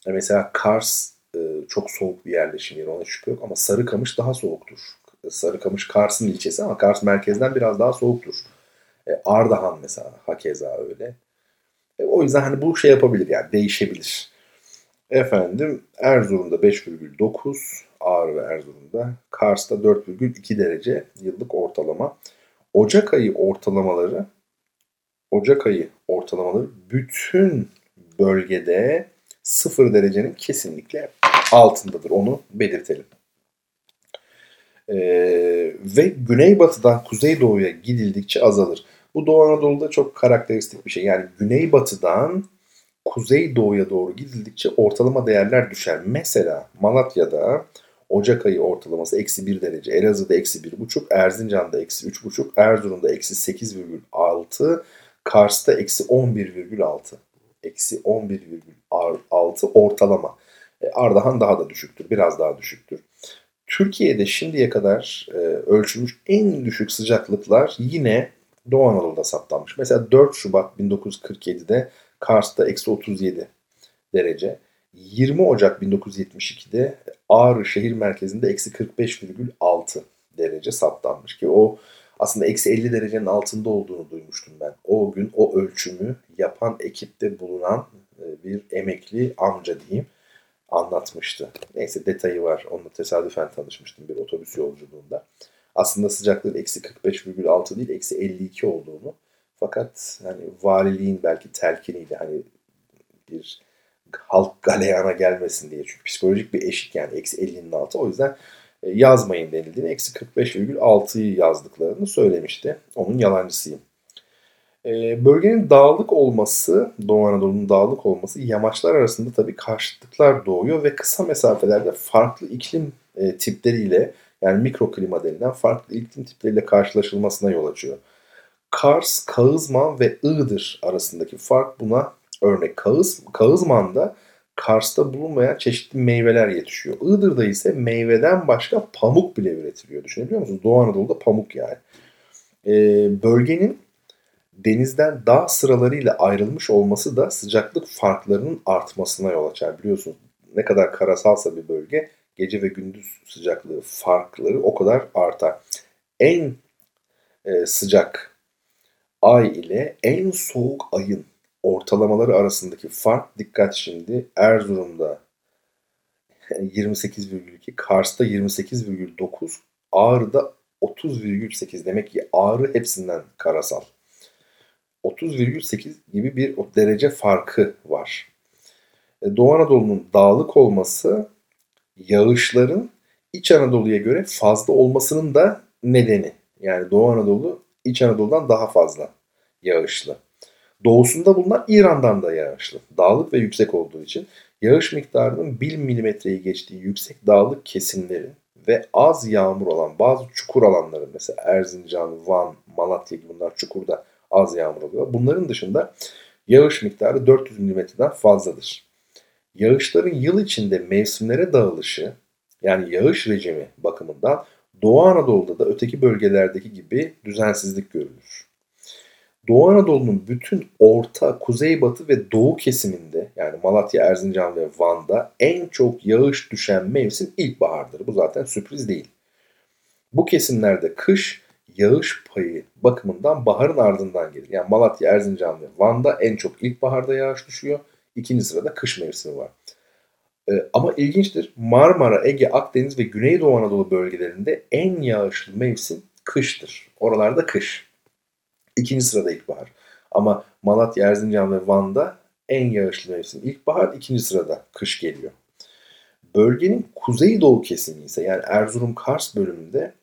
Mesela Kars e, çok soğuk bir yerleşim yeri ona şüphe yok ama Sarıkamış daha soğuktur. Sarıkamış Kars'ın ilçesi ama Kars merkezden biraz daha soğuktur. E, Ardahan mesela hakeza öyle. E, o yüzden hani bu şey yapabilir yani değişebilir. Efendim Erzurum'da 5,9, Ağrı ve Erzurum'da, Kars'ta 4,2 derece yıllık ortalama. Ocak ayı ortalamaları Ocak ayı ortalamaları bütün bölgede 0 derecenin kesinlikle altındadır. Onu belirtelim. Ee, ve güneybatıdan kuzeydoğuya gidildikçe azalır. Bu Doğu Anadolu'da çok karakteristik bir şey. Yani güneybatıdan kuzeydoğuya doğru gidildikçe ortalama değerler düşer. Mesela Malatya'da Ocak ayı ortalaması eksi 1 derece, Elazığ'da eksi 1,5, Erzincan'da eksi 3,5, Erzurum'da eksi 8,6, Kars'ta eksi 11,6. Eksi 11,6 ortalama. E, Ardahan daha da düşüktür, biraz daha düşüktür. Türkiye'de şimdiye kadar e, ölçülmüş en düşük sıcaklıklar yine Doğu Anadolu'da saptanmış. Mesela 4 Şubat 1947'de Kars'ta eksi 37 derece. 20 Ocak 1972'de Ağrı şehir merkezinde eksi 45,6 derece saptanmış ki o aslında eksi 50 derecenin altında olduğunu duymuştum ben. O gün o ölçümü yapan ekipte bulunan e, bir emekli amca diyeyim anlatmıştı. Neyse detayı var. Onunla tesadüfen tanışmıştım bir otobüs yolculuğunda. Aslında sıcaklığın eksi 45,6 değil eksi 52 olduğunu fakat hani valiliğin belki telkiniyle hani bir halk galeyana gelmesin diye. Çünkü psikolojik bir eşik yani eksi 50'nin altı. O yüzden e, yazmayın denildiğini eksi 45,6'yı yazdıklarını söylemişti. Onun yalancısıyım. E, bölgenin dağlık olması, Doğu Anadolu'nun dağlık olması yamaçlar arasında tabii karşıtlıklar doğuyor ve kısa mesafelerde farklı iklim e, tipleriyle yani mikroklima denilen farklı iklim tipleriyle karşılaşılmasına yol açıyor. Kars, Kağızman ve Iğdır arasındaki fark buna örnek. Kağız, Kağızman'da Kars'ta bulunmayan çeşitli meyveler yetişiyor. Iğdır'da ise meyveden başka pamuk bile üretiliyor. Düşünebiliyor musunuz? Doğu Anadolu'da pamuk yani. Ee, bölgenin denizden dağ sıralarıyla ayrılmış olması da sıcaklık farklarının artmasına yol açar. Biliyorsunuz ne kadar karasalsa bir bölge gece ve gündüz sıcaklığı farkları o kadar artar. En e, sıcak ay ile en soğuk ayın ortalamaları arasındaki fark dikkat şimdi Erzurum'da 28,2, Kars'ta 28,9, Ağrı'da 30,8 demek ki Ağrı hepsinden karasal. 30,8 gibi bir derece farkı var. E, Doğu Anadolu'nun dağlık olması yağışların İç Anadolu'ya göre fazla olmasının da nedeni. Yani Doğu Anadolu İç Anadolu'dan daha fazla yağışlı. Doğusunda bulunan İran'dan da yağışlı. Dağlık ve yüksek olduğu için yağış miktarının 1 milimetreyi geçtiği yüksek dağlık kesimlerin ve az yağmur olan bazı çukur alanların mesela Erzincan, Van, Malatya gibi bunlar çukurda az yağmur oluyor. Bunların dışında yağış miktarı 400 milimetreden fazladır. Yağışların yıl içinde mevsimlere dağılışı yani yağış rejimi bakımından Doğu Anadolu'da da öteki bölgelerdeki gibi düzensizlik görülür. Doğu Anadolu'nun bütün orta, kuzeybatı ve doğu kesiminde yani Malatya, Erzincan ve Van'da en çok yağış düşen mevsim ilkbahardır. Bu zaten sürpriz değil. Bu kesimlerde kış yağış payı bakımından baharın ardından gelir. Yani Malatya, Erzincan ve Van'da en çok ilkbaharda yağış düşüyor. İkinci sırada kış mevsimi var. Ee, ama ilginçtir Marmara, Ege, Akdeniz ve Güneydoğu Anadolu bölgelerinde en yağışlı mevsim kıştır. Oralarda kış. İkinci sırada ilkbahar. Ama Malatya, Erzincan ve Van'da en yağışlı mevsim ilkbahar, ikinci sırada kış geliyor. Bölgenin kuzeydoğu kesimi ise yani Erzurum-Kars bölümünde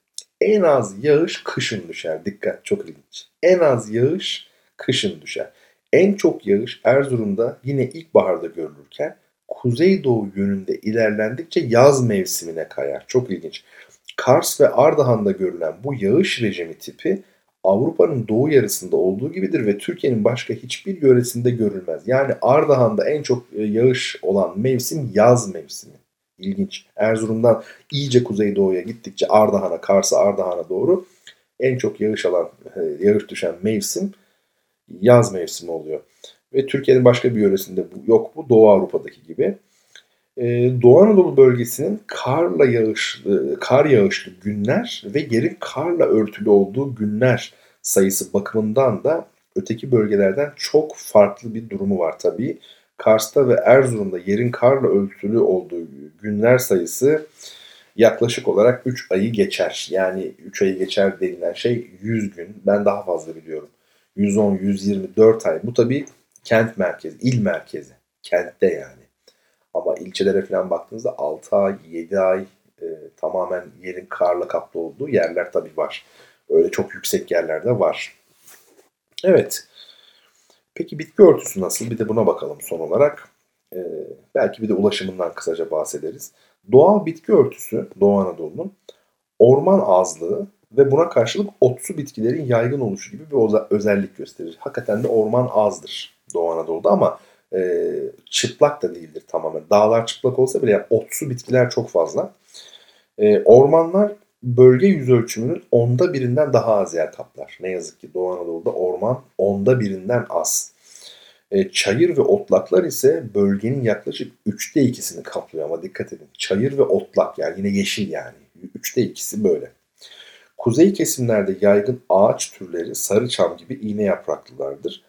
en az yağış kışın düşer. Dikkat çok ilginç. En az yağış kışın düşer. En çok yağış Erzurum'da yine ilkbaharda görülürken kuzeydoğu yönünde ilerlendikçe yaz mevsimine kayar. Çok ilginç. Kars ve Ardahan'da görülen bu yağış rejimi tipi Avrupa'nın doğu yarısında olduğu gibidir ve Türkiye'nin başka hiçbir yöresinde görülmez. Yani Ardahan'da en çok e, yağış olan mevsim yaz mevsimi. İlginç. Erzurum'dan iyice kuzeydoğuya gittikçe Ardahan'a, Kars'a, Ardahan'a doğru en çok yağış alan, e, yağış düşen mevsim yaz mevsimi oluyor. Ve Türkiye'nin başka bir yöresinde bu yok bu. Doğu Avrupa'daki gibi. Ee, Doğu Anadolu bölgesinin karla yağışlı, kar yağışlı günler ve yerin karla örtülü olduğu günler sayısı bakımından da öteki bölgelerden çok farklı bir durumu var tabii. Kars'ta ve Erzurum'da yerin karla örtülü olduğu günler sayısı yaklaşık olarak 3 ayı geçer. Yani 3 ayı geçer denilen şey 100 gün. Ben daha fazla biliyorum. 110, 124 ay. Bu tabii kent merkezi, il merkezi. Kentte yani. Ama ilçelere falan baktığınızda 6 ay, 7 ay e, tamamen yerin karla kaplı olduğu yerler tabii var. Öyle çok yüksek yerlerde var. Evet. Peki bitki örtüsü nasıl? Bir de buna bakalım son olarak. Ee, belki bir de ulaşımından kısaca bahsederiz. Doğal bitki örtüsü Doğu Anadolu'nun orman azlığı ve buna karşılık otsu bitkilerin yaygın oluşu gibi bir özellik gösterir. Hakikaten de orman azdır Doğu Anadolu'da ama e, çıplak da değildir tamamen. Dağlar çıplak olsa bile yani otsu bitkiler çok fazla. E, ormanlar bölge yüz ölçümünün onda birinden daha az yer kaplar. Ne yazık ki Doğu Anadolu'da orman onda birinden az. E, çayır ve otlaklar ise bölgenin yaklaşık üçte ikisini kaplıyor ama dikkat edin. Çayır ve otlak yani yine yeşil yani. Üçte ikisi böyle. Kuzey kesimlerde yaygın ağaç türleri sarı çam gibi iğne yapraklılardır.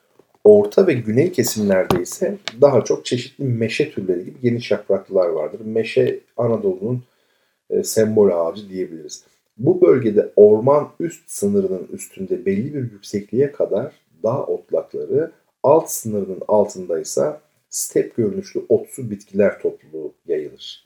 Orta ve güney kesimlerde ise daha çok çeşitli meşe türleri gibi geniş yapraklılar vardır. Meşe Anadolu'nun e, sembol ağacı diyebiliriz. Bu bölgede orman üst sınırının üstünde belli bir yüksekliğe kadar dağ otlakları, alt sınırının altındaysa step görünüşlü otsu bitkiler topluluğu yayılır.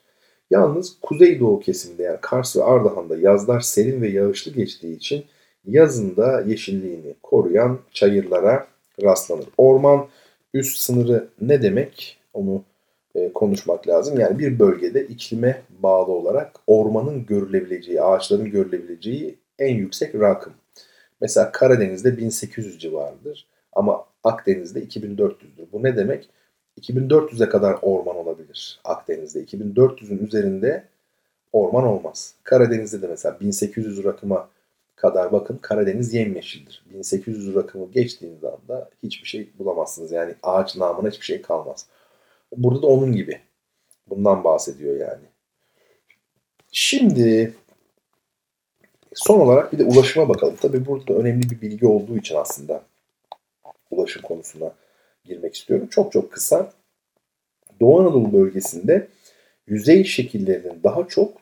Yalnız kuzeydoğu kesimde yani Kars ve Ardahan'da yazlar serin ve yağışlı geçtiği için yazında yeşilliğini koruyan çayırlara rastlanır. Orman üst sınırı ne demek? Onu e, konuşmak lazım. Yani bir bölgede iklime bağlı olarak ormanın görülebileceği, ağaçların görülebileceği en yüksek rakım. Mesela Karadeniz'de 1800 civarıdır ama Akdeniz'de 2400'dür. Bu ne demek? 2400'e kadar orman olabilir Akdeniz'de. 2400'ün üzerinde orman olmaz. Karadeniz'de de mesela 1800 rakıma kadar bakın Karadeniz yemyeşildir. 1800 rakımı geçtiğiniz anda hiçbir şey bulamazsınız. Yani ağaç namına hiçbir şey kalmaz. Burada da onun gibi. Bundan bahsediyor yani. Şimdi son olarak bir de ulaşıma bakalım. Tabii burada da önemli bir bilgi olduğu için aslında ulaşım konusuna girmek istiyorum. Çok çok kısa. Doğu Anadolu bölgesinde yüzey şekillerinin daha çok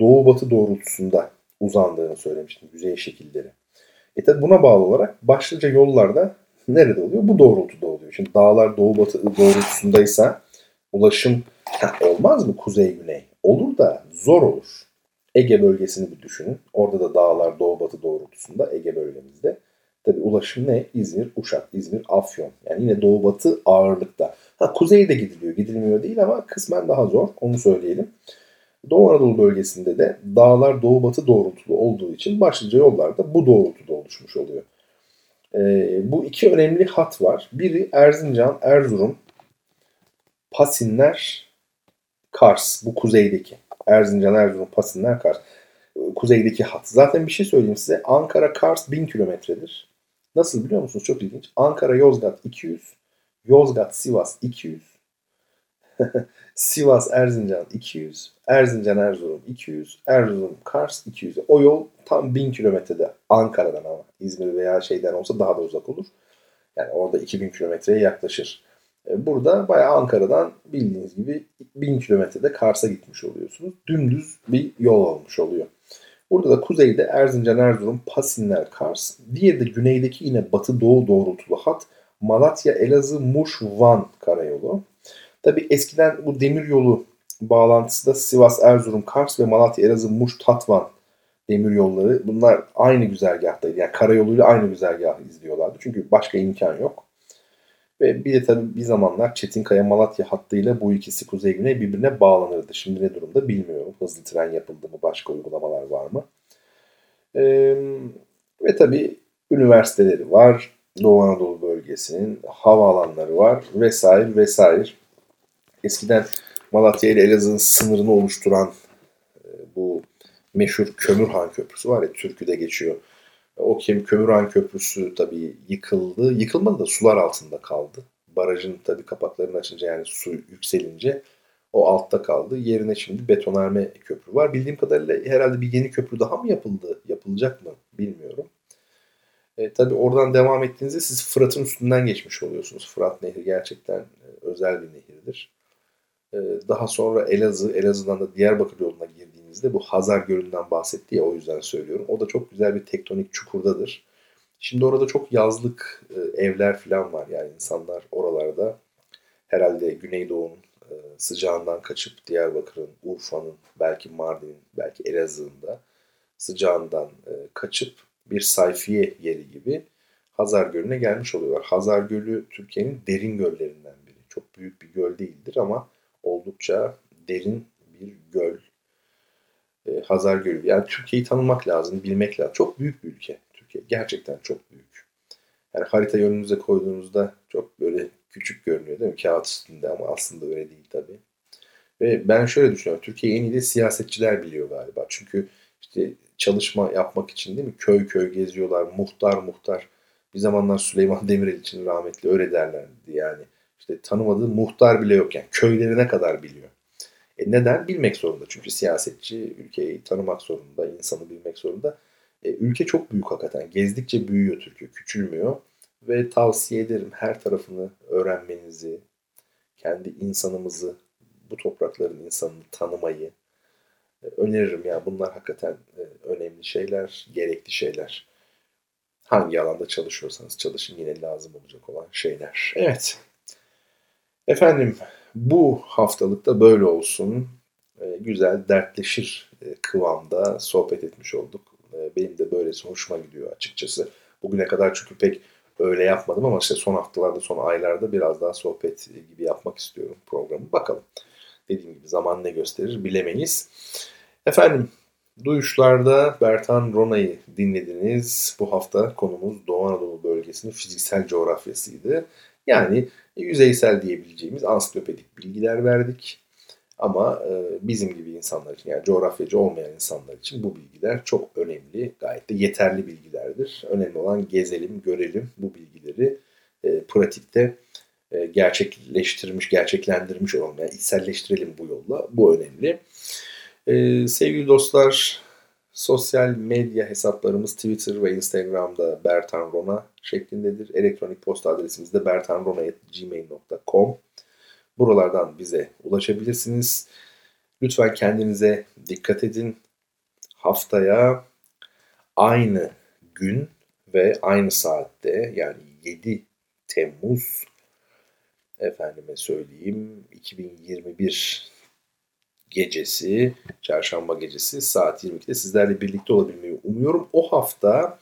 doğu batı doğrultusunda uzandığını söylemiştim. Yüzey şekilleri. E tabi buna bağlı olarak başlıca yollarda nerede oluyor? Bu doğrultuda oluyor. Şimdi dağlar doğu batı doğrultusundaysa ulaşım ha, olmaz mı kuzey güney? Olur da zor olur. Ege bölgesini bir düşünün. Orada da dağlar doğu batı doğrultusunda Ege bölgemizde. Tabi ulaşım ne? İzmir, Uşak, İzmir, Afyon. Yani yine doğu batı ağırlıkta. Ha kuzeyde gidiliyor. Gidilmiyor değil ama kısmen daha zor. Onu söyleyelim. Doğu Anadolu bölgesinde de dağlar doğu batı doğrultulu olduğu için başlıca yollar da bu doğrultuda oluşmuş oluyor. Ee, bu iki önemli hat var. Biri Erzincan, Erzurum, Pasinler, Kars. Bu kuzeydeki. Erzincan, Erzurum, Pasinler, Kars. Kuzeydeki hat. Zaten bir şey söyleyeyim size. Ankara, Kars 1000 kilometredir. Nasıl biliyor musunuz? Çok ilginç. Ankara, Yozgat 200. Yozgat, Sivas 200. Sivas, Erzincan 200. Erzincan, Erzurum 200. Erzurum, Kars 200. O yol tam 1000 kilometrede Ankara'dan ama. İzmir veya şeyden olsa daha da uzak olur. Yani orada 2000 kilometreye yaklaşır. E, burada bayağı Ankara'dan bildiğiniz gibi 1000 kilometrede Kars'a gitmiş oluyorsunuz. Dümdüz bir yol olmuş oluyor. Burada da kuzeyde Erzincan, Erzurum, Pasinler, Kars. Diğeri de güneydeki yine batı doğu doğrultulu hat Malatya, Elazığ, Muş, Van karayolu. Tabi eskiden bu demir yolu bağlantısı da Sivas, Erzurum, Kars ve Malatya, Elazığ, Muş, Tatvan demir yolları. Bunlar aynı güzergahtaydı. Yani karayoluyla aynı güzergahı izliyorlardı. Çünkü başka imkan yok. Ve bir de tabii bir zamanlar Çetinkaya Malatya hattıyla bu ikisi kuzey güney birbirine bağlanırdı. Şimdi ne durumda bilmiyorum. Hızlı tren yapıldı mı? Başka uygulamalar var mı? Ee, ve tabii üniversiteleri var. Doğu Anadolu bölgesinin havaalanları var vesaire vesaire. Eskiden Malatya ile Elazığ'ın sınırını oluşturan e, bu meşhur Kömürhan Köprüsü var ya Türkü'de geçiyor. O Kömürhan Köprüsü tabii yıkıldı. Yıkılmadı da sular altında kaldı. Barajın tabii kapaklarını açınca yani su yükselince o altta kaldı. Yerine şimdi betonarme köprü var. Bildiğim kadarıyla herhalde bir yeni köprü daha mı yapıldı? Yapılacak mı? Bilmiyorum. E, tabii oradan devam ettiğinizde siz Fırat'ın üstünden geçmiş oluyorsunuz. Fırat Nehri gerçekten e, özel bir nehirdir. E, daha sonra Elazığ, Elazığ'dan da Diyarbakır yoluna girdiğinizde bu Hazar Gölü'nden bahsetti ya o yüzden söylüyorum. O da çok güzel bir tektonik çukurdadır. Şimdi orada çok yazlık e, evler falan var yani insanlar oralarda herhalde Güneydoğu'nun e, sıcağından kaçıp Diyarbakır'ın, Urfa'nın, belki Mardin'in, belki Elazığ'ın sıcağından e, kaçıp bir sayfiye yeri gibi Hazar Gölü'ne gelmiş oluyorlar. Hazar Gölü Türkiye'nin derin göllerinden biri. Çok büyük bir göl değildir ama oldukça derin bir göl. E, Hazar Gölü. Yani Türkiye'yi tanımak lazım, bilmek lazım. Çok büyük bir ülke Türkiye. Gerçekten çok büyük. Yani harita önünüze koyduğunuzda çok böyle küçük görünüyor değil mi? Kağıt üstünde ama aslında öyle değil tabii. Ve ben şöyle düşünüyorum. Türkiye'yi en iyi de siyasetçiler biliyor galiba. Çünkü işte çalışma yapmak için değil mi? Köy köy geziyorlar. Muhtar muhtar. Bir zamanlar Süleyman Demirel için rahmetli öyle derlerdi yani. İşte tanımadığı muhtar bile yok yani. Köylerine kadar biliyor. E neden? Bilmek zorunda. Çünkü siyasetçi ülkeyi tanımak zorunda, insanı bilmek zorunda. E, ülke çok büyük hakikaten. Gezdikçe büyüyor Türkiye, küçülmüyor. Ve tavsiye ederim her tarafını öğrenmenizi, kendi insanımızı, bu toprakların insanını tanımayı e, öneririm. Yani bunlar hakikaten e, önemli şeyler, gerekli şeyler. Hangi alanda çalışıyorsanız çalışın yine lazım olacak olan şeyler. Evet. Efendim bu haftalıkta böyle olsun. E, güzel dertleşir kıvamda sohbet etmiş olduk. Benim de böylesi hoşuma gidiyor açıkçası. Bugüne kadar çünkü pek öyle yapmadım ama işte son haftalarda, son aylarda biraz daha sohbet gibi yapmak istiyorum programı. Bakalım. Dediğim gibi zaman ne gösterir bilemeyiz. Efendim, Duyuşlarda Bertan Rona'yı dinlediniz. Bu hafta konumuz Doğu Anadolu bölgesinin fiziksel coğrafyasıydı. Yani yüzeysel diyebileceğimiz ansiklopedik bilgiler verdik. Ama e, bizim gibi insanlar için yani coğrafyacı olmayan insanlar için bu bilgiler çok önemli. Gayet de yeterli bilgilerdir. Önemli olan gezelim, görelim bu bilgileri e, pratikte e, gerçekleştirmiş, gerçeklendirmiş olalım. Yani içselleştirelim bu yolla. Bu önemli. Sevgili dostlar, sosyal medya hesaplarımız Twitter ve Instagram'da Bertan Rona şeklindedir. Elektronik posta adresimiz de bertanrona.gmail.com Buralardan bize ulaşabilirsiniz. Lütfen kendinize dikkat edin. Haftaya aynı gün ve aynı saatte yani 7 Temmuz efendime söyleyeyim 2021 gecesi, çarşamba gecesi saat 22'de sizlerle birlikte olabilmeyi umuyorum. O hafta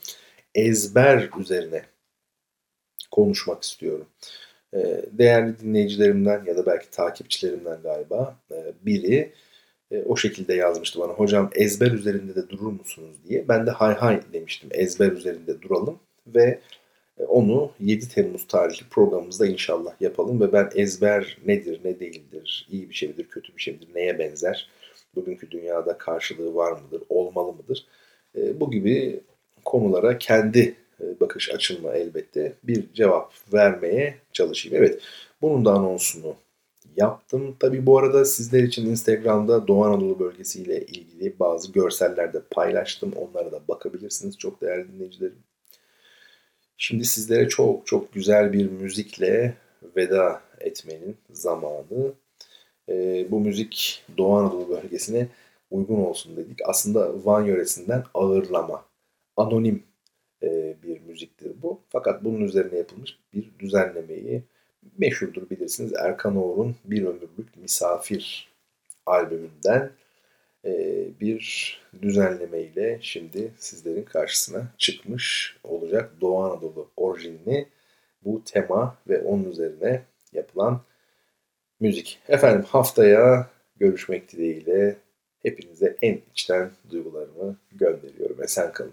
ezber üzerine konuşmak istiyorum. Ee, değerli dinleyicilerimden ya da belki takipçilerimden galiba e, biri e, o şekilde yazmıştı bana. Hocam ezber üzerinde de durur musunuz diye. Ben de hay hay demiştim. Ezber üzerinde duralım ve onu 7 Temmuz tarihli programımızda inşallah yapalım ve ben ezber nedir, ne değildir, iyi bir şey midir, kötü bir şey midir, neye benzer, bugünkü dünyada karşılığı var mıdır, olmalı mıdır? E, bu gibi konulara kendi e, bakış açımla elbette bir cevap vermeye çalışayım. Evet, bunun da anonsunu yaptım. Tabi bu arada sizler için Instagram'da Doğu Anadolu bölgesiyle ilgili bazı görseller de paylaştım. Onlara da bakabilirsiniz çok değerli dinleyicilerim. Şimdi sizlere çok çok güzel bir müzikle veda etmenin zamanı. E, bu müzik Doğu Anadolu bölgesine uygun olsun dedik. Aslında Van yöresinden ağırlama, anonim e, bir müziktir bu. Fakat bunun üzerine yapılmış bir düzenlemeyi meşhurdur bilirsiniz. Erkan Oğur'un Bir Ömürlük Misafir albümünden bir düzenleme ile şimdi sizlerin karşısına çıkmış olacak Doğu Anadolu orijinli bu tema ve onun üzerine yapılan müzik. Efendim haftaya görüşmek dileğiyle hepinize en içten duygularımı gönderiyorum. Esen kalın.